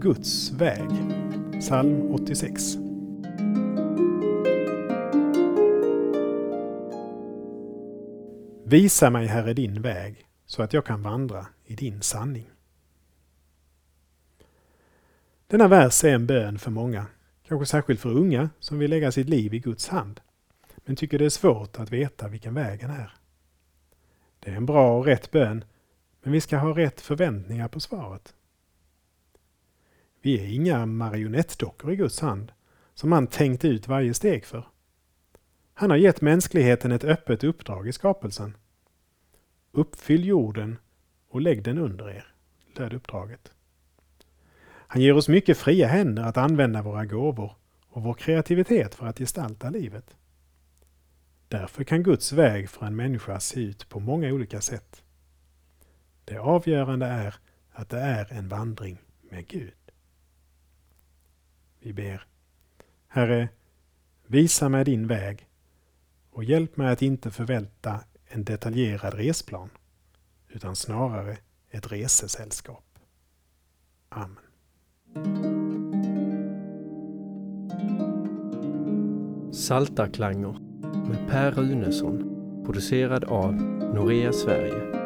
Guds väg. Psalm 86. Visa mig, Herre, din väg så att jag kan vandra i din sanning. Denna vers är en bön för många, kanske särskilt för unga som vill lägga sitt liv i Guds hand, men tycker det är svårt att veta vilken vägen är. Det är en bra och rätt bön, men vi ska ha rätt förväntningar på svaret. Vi är inga marionettdockor i Guds hand, som han tänkt ut varje steg för. Han har gett mänskligheten ett öppet uppdrag i skapelsen. Uppfyll jorden och lägg den under er, löd uppdraget. Han ger oss mycket fria händer att använda våra gåvor och vår kreativitet för att gestalta livet. Därför kan Guds väg för en människa se ut på många olika sätt. Det avgörande är att det är en vandring med Gud. Vi ber. Herre, visa mig din väg och hjälp mig att inte förvänta en detaljerad resplan utan snarare ett resesällskap. Amen. Saltarklanger med Per Runesson producerad av Norea Sverige